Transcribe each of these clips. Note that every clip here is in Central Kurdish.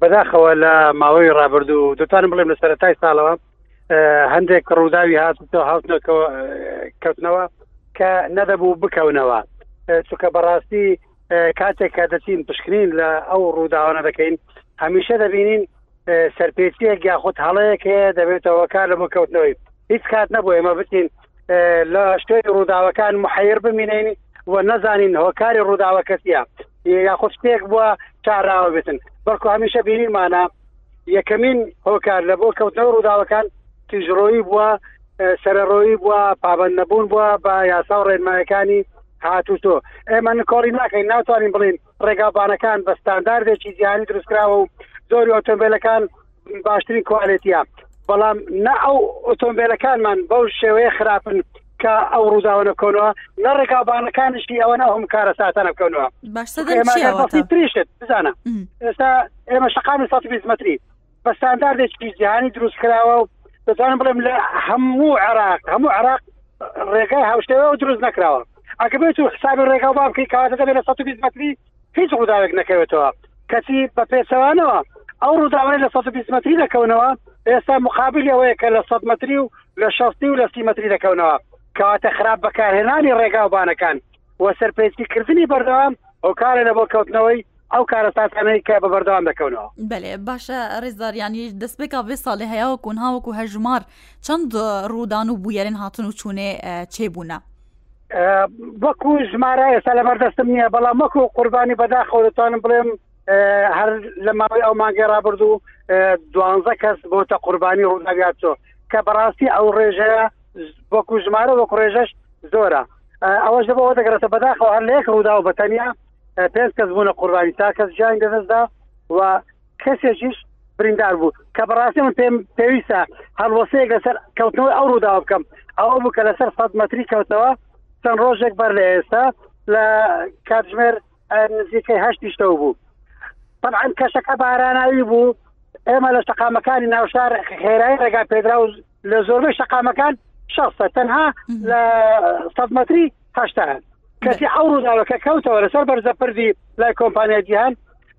بەداخەوە لە ماوەی ڕابردوو دەتوانم بڵێم لە سەرەتای ساڵەوە هەندێک ڕووداوی هاتەوە هاوتنەکەەوە کەوتنەوە کە نەدەبوو بکەونەوە چکە بەڕاستی کاتێک کە دەچین پشکنین لە ئەو ڕووداوانە دەکەین هەمیشە دەبینین سەرپێچیەک یاخود هەڵەیەک هەیە دەبێتەوە کار لە بۆ کەوتنەوەی هیچ کات نەبوو ئێمە بچین لە شتێری ڕووداوەکان محەیر بمینین و نەزانین هۆکاری ڕووداوە کەسیە یاخود شتێک بووە چاراوە بێتن بەڵکو هەمیشە بینیمانە یەکەمین هۆکار لە بۆ کەوتنەوە ڕووداوەکان تیژڕۆیی بووە سەرڕۆیی بووە پابند نەبوون بووە بە یاسا و ڕێنمایەکانی هاتوتۆ ئێمە نکۆڵی ناکەین ناتوانین بڵین ڕێگاوبانەکان بە ستانداردێکی جیهانی دروستکراوە و زۆری ئۆتۆمبیلەکان باشترین کوالێتیە بەڵام نە ئەو ئۆتۆمبیلەکانمان بەو شێوەیە خراپن کە ئەو ڕووداوە نەکەونەوە نە ڕێگاوبانەکانشی ئەوەنە ئەم کارە ساتە نەکەونەوە تریشت بزانە ئێمە شقامی سە بیست متری بە ستانداردێکی جیهانی دروست کراوە و دەتوانم بڵێم لە هەموو عراق هەموو عراق ڕێگای هاوشێوەوە دروست نکراوە ئەگە بێت و حسابی ڕێگا بام بکەی کاتە دەبێت لە 120 متری هیچ ڕووداوێک نەکەوێتەوە کەچی بە پێچەوانەوە ئەو ڕووداوای لە 120 متری دەکەونەوە ئێستا مقابل ئەوەیە کە لە 100 متری و لە 16 و لە سی متری دەکەونەوە کەواتە خراپ بەکارهێنانی ڕێگاوبانەکان و سەرپێچی کردنی بەردەوام هۆکارە لە بۆ کەوتنەوەی ئەو کارەساتانەی کە بە بەردەوام دەکەونەوە بەێ باشە ڕێزداریانی دەست بێک بێ ساڵێ هەیەوە کۆنهاوەکو هەژمار چەند ڕوودان و بویەرن هاتن و چوونێ چێبوونە وەکو ژمارە ئێستا لە بەردەستم نییە بەڵام وەکو قوربانی بەداخەوە دەتوانم بڵێم هەر لە ماوەی ئەو مانگێ رابرد و دوانزە کەس بۆتە قوربانی ڕووداویات تۆ کە بەڕاستی ئەو ڕێژەیە وەکو ژمارە وەکو ڕێژەش زۆرە ئەوەش دەبەوە دەگەڕێتە بەداخەوە هەر لە یەک ڕوودا و بەتەنیا پێنج کەس بوونە قوربانی تا کەس جیان دەدەستدا و کەسێکیش بریندار بوو کە بەڕاستی من پێم پێویستە هەڵوەسەیەک لەسەر کەوتنەوەی ئەو ڕوودا بکەم ئەوە بوو کە لەسەر سەد مەتری کەوتەوە چەند ڕۆژێک بەر لە ئێستا لە کاتژمێر نزیکەی هەشتیشتەوە بوو طبعا کەشەکە باراناوی بوو ئێمە لە شقامەکانی ناوشار خێرای ڕێگا پێدرا و لە زۆربەی شەقامەکان شەستە تەنها لە سەد مەتری هەشتان کەسی ئەو ڕووداوە کە کەوتەوە لەسەر بەرزە پردی لای کۆمپانیا جیهان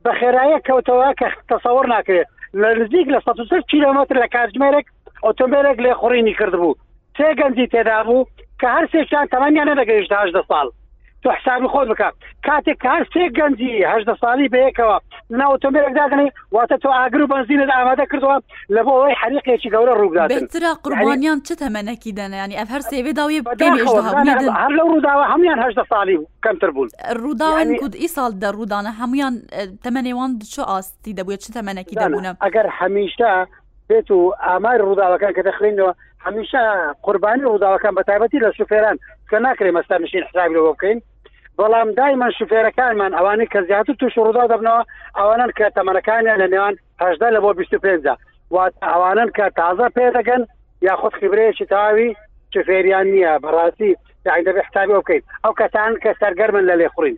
بە خێرایە کەوتەوە کە تەسەوەڕ ناکرێت لە نزیک لە 1 کیلومتر لە کاتژمێرێک ئۆتۆمبیلێک لێ خوڕینی کرد بوو سێ گەنجی تێدا بوو کە هەر سێکیان تەمەنیان نەدەگەیشت هەشدە ساڵ تۆ حسابی خۆت بکات کاتێک کار سێ گەنجی هەشدە ساڵی بەیەکەوە ناوتۆمبیلێک داگەنی واتە تۆ ئاگر و بەنزینت ئامادە کردووە لە بۆ ئەوەی حریقێکی گەورە ڕووگاترا قوربانیان چ تەمەەکی دەنانی ئەم هەر سێوێ داوی هەر لە ڕووداوە هەموان هەشدە ساڵی و کەمتر بوون ڕووداوان گوت ئی ساڵ دە ڕوودانە هەموان تەمەێوان چ ئاستی دەبێت چ تەمەەکی دەبوونە ئەگەر هەمیشە بێت و ئامار ڕووداوەکان کە دەخلینەوە هەمیشە قوربانی ڕووداوەکان بە تایبەتی لە شوفێران کە ناکرێ مەستا نشین حسابی لەوە بکەین بەڵام دایمان شوفێرەکانمان ئەوانەی کە زیاتر توش ڕوودا دەبنەوە ئەوانن کە تەمەەکانیان لە نێوان هەشدا لە بۆ 25 وات ئەوانن کە تازە پێ دەگەن یاخود خیبرەیەکی تاوی شوفێریان نییە بەڕاستی دەبێ حسابی بکەین ئەو کەسان کە سەرگەرمن لە لێخورین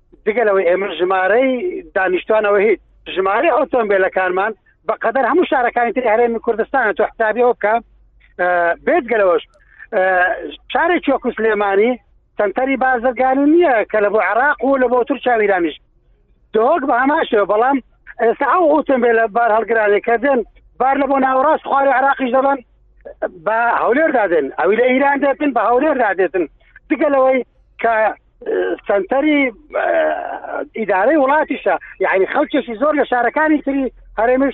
جگە لەوەی ئێمە ژمارەی دانیشتوانەوە هیچ ژمارەی ئۆتۆمبیلەکانمان بەقەدەر هەموو شارەکانی تری هەرێمی کوردستانە تۆ حسابیەوە بکە بێت گەلەوەش شارێ چۆک و سلێمانی سنتەری بازرگانی نییە کە لە بۆ عراق و لە بۆ تور چاویرانیش دۆک بە هەماشەوە بەڵام ئێستا ئەو ئۆتۆمبیلە بار هەڵگرانی کردن بار لە بۆ ناوەڕاست خوارە عراقیش دەبن بە هەولێر دادن ئەوی لە ئیران دێتن بە هەولێر دادێتن دیگە لەوەی کە سنتەری ئیدارەی وڵاتیشە یعنی خەڵکێکی زۆر لە شارەکانی تری هەرێمش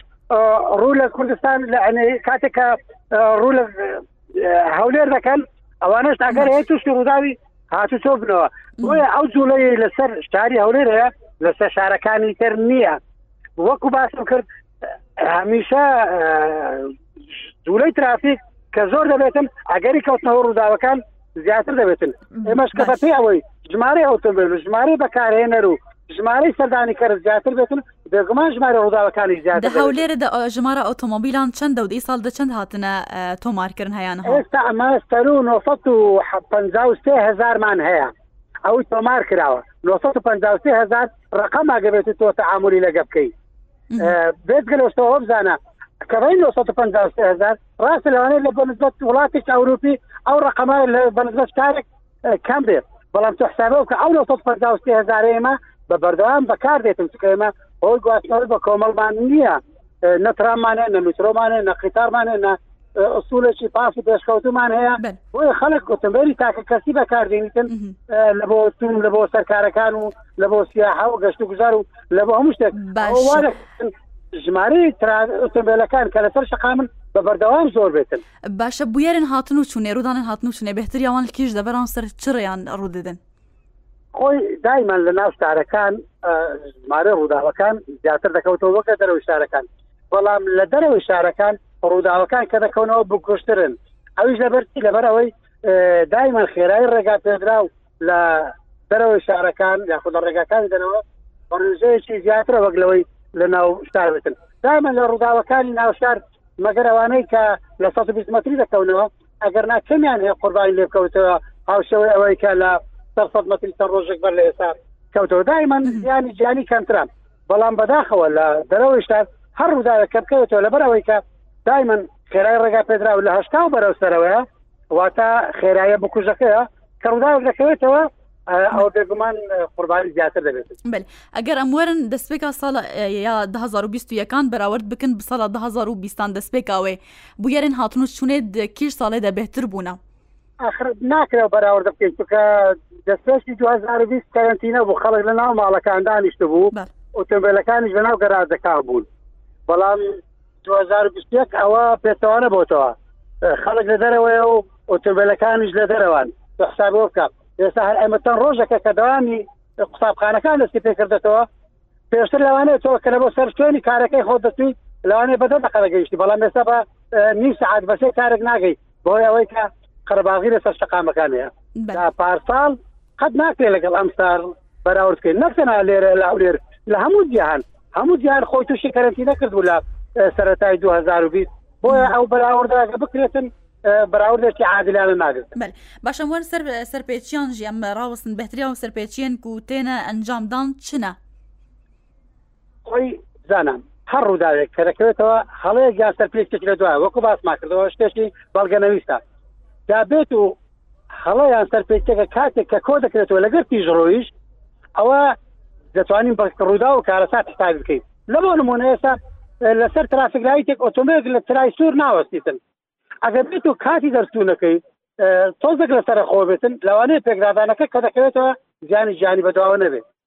ڕوو لە کوردستان لە کاتێکە ڕوو لە هەولێر دەکەن ئەوانش ئەگەر هەیە توشتی ڕووداوی هاتو تۆ بنەوە بۆیە ئەو جوڵەیە لەسەر شاری هەولێر هەیە لەسەر شارەکانی تر نییە وەکو باسم کرد هەمیشە جوولەی ترافیک کە زۆر دەبێتن ئەگەری کەوتنەوە ڕووداوەکان زیاتر دەبێتن ئێمەش کە بە پێی ئەوەی ژمارەی ئۆتۆمبیل و ژمارەی بەکارهێنەر و ژمارەی سەردانی کەر زیاتر بێتن بێگومان ژمارە ڕووداوەکانی زیاتر هەولێرە ژمارە ئۆتۆمۆبیلان چەندە و دی ساڵ دە چەند هاتنە تۆمارکردن هەیان ئێستا ئەمە سەر و 950 هزارمان هەیە ئەو تۆمار کراوە 950 هزار ڕقم ئەگەبێت تۆ تعاملی لەگە بکەیت بێت گەلۆستەوە بزانە کەڕی 950 هزار ڕاستە لەوانەیە لە بەنسبەت وڵاتێک ئەوروپی ئەو ڕقەمای لە بەنسبەت کارێک کەم بێت بەڵام تۆ حسابەوە کە ئەو لە سەد پەنجا و سێ هەزار ئێمە بە بەردەوام بەکار دێتن چکە ئێمە ئەوەی گواستنەوە بە کۆمەڵمان نییە نە ترامانێ نە میترۆمانێ نە قیتارمانێ نە ئەسوولێکی پاسی پێشکەوتمان هەیە بۆی خەڵک ئۆتۆمبیلی تاکە کەسی بەکاردێنیتن لە بۆ تون لە بۆ سەرکارەکان و لە بۆ سیاحا و گەشت و گوزار و لە بۆ هەموو شتێک ژمارەی ئۆتۆمبیلەکان کە لەسەر شقامن بە بەردەوام زۆر بێتن باشە بویێرن هاتن و چونێ ڕوودانن هاتن و چونێ بهتر یاوان کیش دەبەران سەر چڕیان ڕووددن خۆی دایمان لە ناو شارەکان ژمارە ڕووداوەکان زیاتر دەکەوتەوە وەکە دەرەوە شارەکان بەڵام لە دەرەوەی شارەکان ڕووداوەکان کە دەکەونەوە بکوشترن ئەویش لەبەرتی لەبەر ئەوەی دایمان خێرای ڕێگا پێدرا و لە دەرەوەی شارەکان یاخود لە ڕێگاکان دەنەوە بەڕژەیەکی زیاترە وەک لەوەی لە ناو شارتن دامە لە ڕووداوەکانی ناو شار مەگەر ئەوانەی کە لە 120 متری دەکەونەوە ئەگەر ناکەمیان هەیە قوربانی لێ بکەوتەوە هاوشەوەی ئەوەی کە لە سەرفەت مەتری سەر ڕۆژێک بەر لە ئێستا کەوتەوە دایمان زیانی جیانی کەمتران بەڵام بەداخەوە لە دەرەوەی شار هەر ڕووداوە کە بکەوتەوە لەبەر ئەوەی کە دایمن خێرای ڕێگا پێدرا و لە هەشتا و بەرەو سەرەوەە واتە خێرایە بکوژەکەیە کە ڕووداوێک دەکەوێتەوە ئەو بێگومان قوربانی زیاتر دەبێت بل ئەگەر ئەم وەرن دەستپێکا ساڵ یا 2020ەکان بەراورد بکن بسەڵە 2020 دەستپێکاوێ بویێرن هاتن و چونێ کیش ساڵێ دە بهتر بوونە ئەخر ناکرێ بەراورد بکەین چکە دەستپێکی 2020 کەرنتینە بوو خەڵک لە ناو ماڵەکان دانیشت بوو ئۆتۆمبیلەکانیش لە ناو گەراجەکان بوون بەڵام 2021 ئەوە پێچەوانە بۆتەوە خەڵک لە دەرەوەی و ئۆتۆمبیلەکانیش لە دەرەوەن حساب بۆ بکە ئێستا هەر ئەمە چەند ڕۆژەکە کە دەوامی قوتابخانەکان دەستی پێ کردێتەوە پێشتر لەوانێت تۆ کە بۆ سەر شوێنی کارەکەی خۆ دەچیت لەوانێ بەدە دەقەرەگەیشتی بەڵام ئێستا بە نیم سعات بەسێ کارێک ناگەیت بۆی ئەوەی کە قەرەباغی لەسەر شقامەکان هەیە پارساڵ قەت ناکرێ لەگەڵ ئەم سار بەراوردکەین نەکەنا لێرە لە هەولێر لە هەموو جیهان هەموو جیان خۆی تووشی کەرەنتی نەکردو لە سەتای 2020 بۆیە ئەو بەراوردەکە بکرێتن بەراوردێکی عادلانە ناگرت باشم وەر سەر سەرپێچیان ژیان ڕاوستن بەتریا و سەرپێچیان و تێنە ئەنجامدان چنە خۆی زانام هەر ڕووداوێک کە دەکەوێتەوە هەڵەیەک یان سەرپێکێک لە دوای وەکو باسمان کردەوە شتێکی بەڵگەنەویستە دابێت و هەڵە یان سەرپێکێکە کاتێک کە کۆ دەکرێتەوە لەگەر تیژ ڕۆیش ئەوە دەتوانین بە ڕوودا و کارەسات حساب بکەین لەمە نمونە ئێستا لەسەر ترافیک لایتێک ئۆتۆمبیلێک لە ترای سوور ناوەستیتن ئەگەر بێت و کاتی دەرچوونەکەی تۆزێک لەسەر خۆ بێتن لەوانەیە پێکدادانەکە کە دەکەوێتەوە زیانی جیانی بەدواوە نەبێت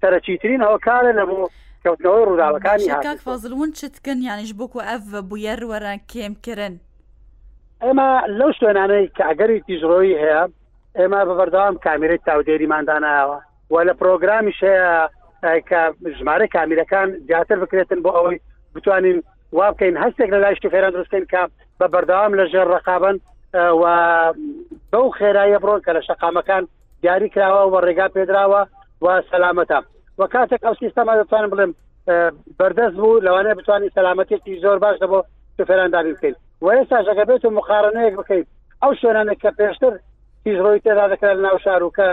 سەرەکیترین هۆکارە لە بۆ کەوتنەوەی ڕووداوەکانی هاتوچۆ. فازلون چتکن یانیش بۆکو ئەف بویە روەرە کێمکرن. ئێمە لەو شوێنانەی کە ئەگەری تیژڕۆیی هەیە ئێمە بە بەردەوام کامیرەی تاودێریمان داناوە و لە پرۆگرامیش هەیە کە ژمارە کامیرەکان زیاتر بکرێتن بۆ ئەوەی بتوانین وا بکەین هەستێک لە لای شوفێران دروستکەین کە بە بەردەوام لە ژێر ڕقابن و بەو خێراییە بڕۆن کە لە شەقامەکان دیاری کراوە و ڕێگا پێدراوە و سەلامەتە و کاتێک ئەو سیستەما دەتوانم بڵێم بەردەست بوو لەوانەیە بتوانین سەلامەتێکی زۆر باش دەبۆ شوفێران دابی بکەین و ئێستا ژەگە بێت و مقارنەیەک بکەیت ئەو شوێنانێک کە پێشتر تیزڕۆی تێدا دەکرا ناو شار و کە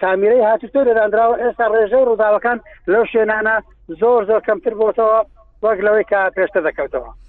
کامیرەی هاتوتۆ لەدانراوە ئێستا ڕێژەی ڕووداوەکان لەو شوێنانە زۆر زۆر کەمتر بۆتەوە وەک لەوەی کە پێشتە دەکەوتەوە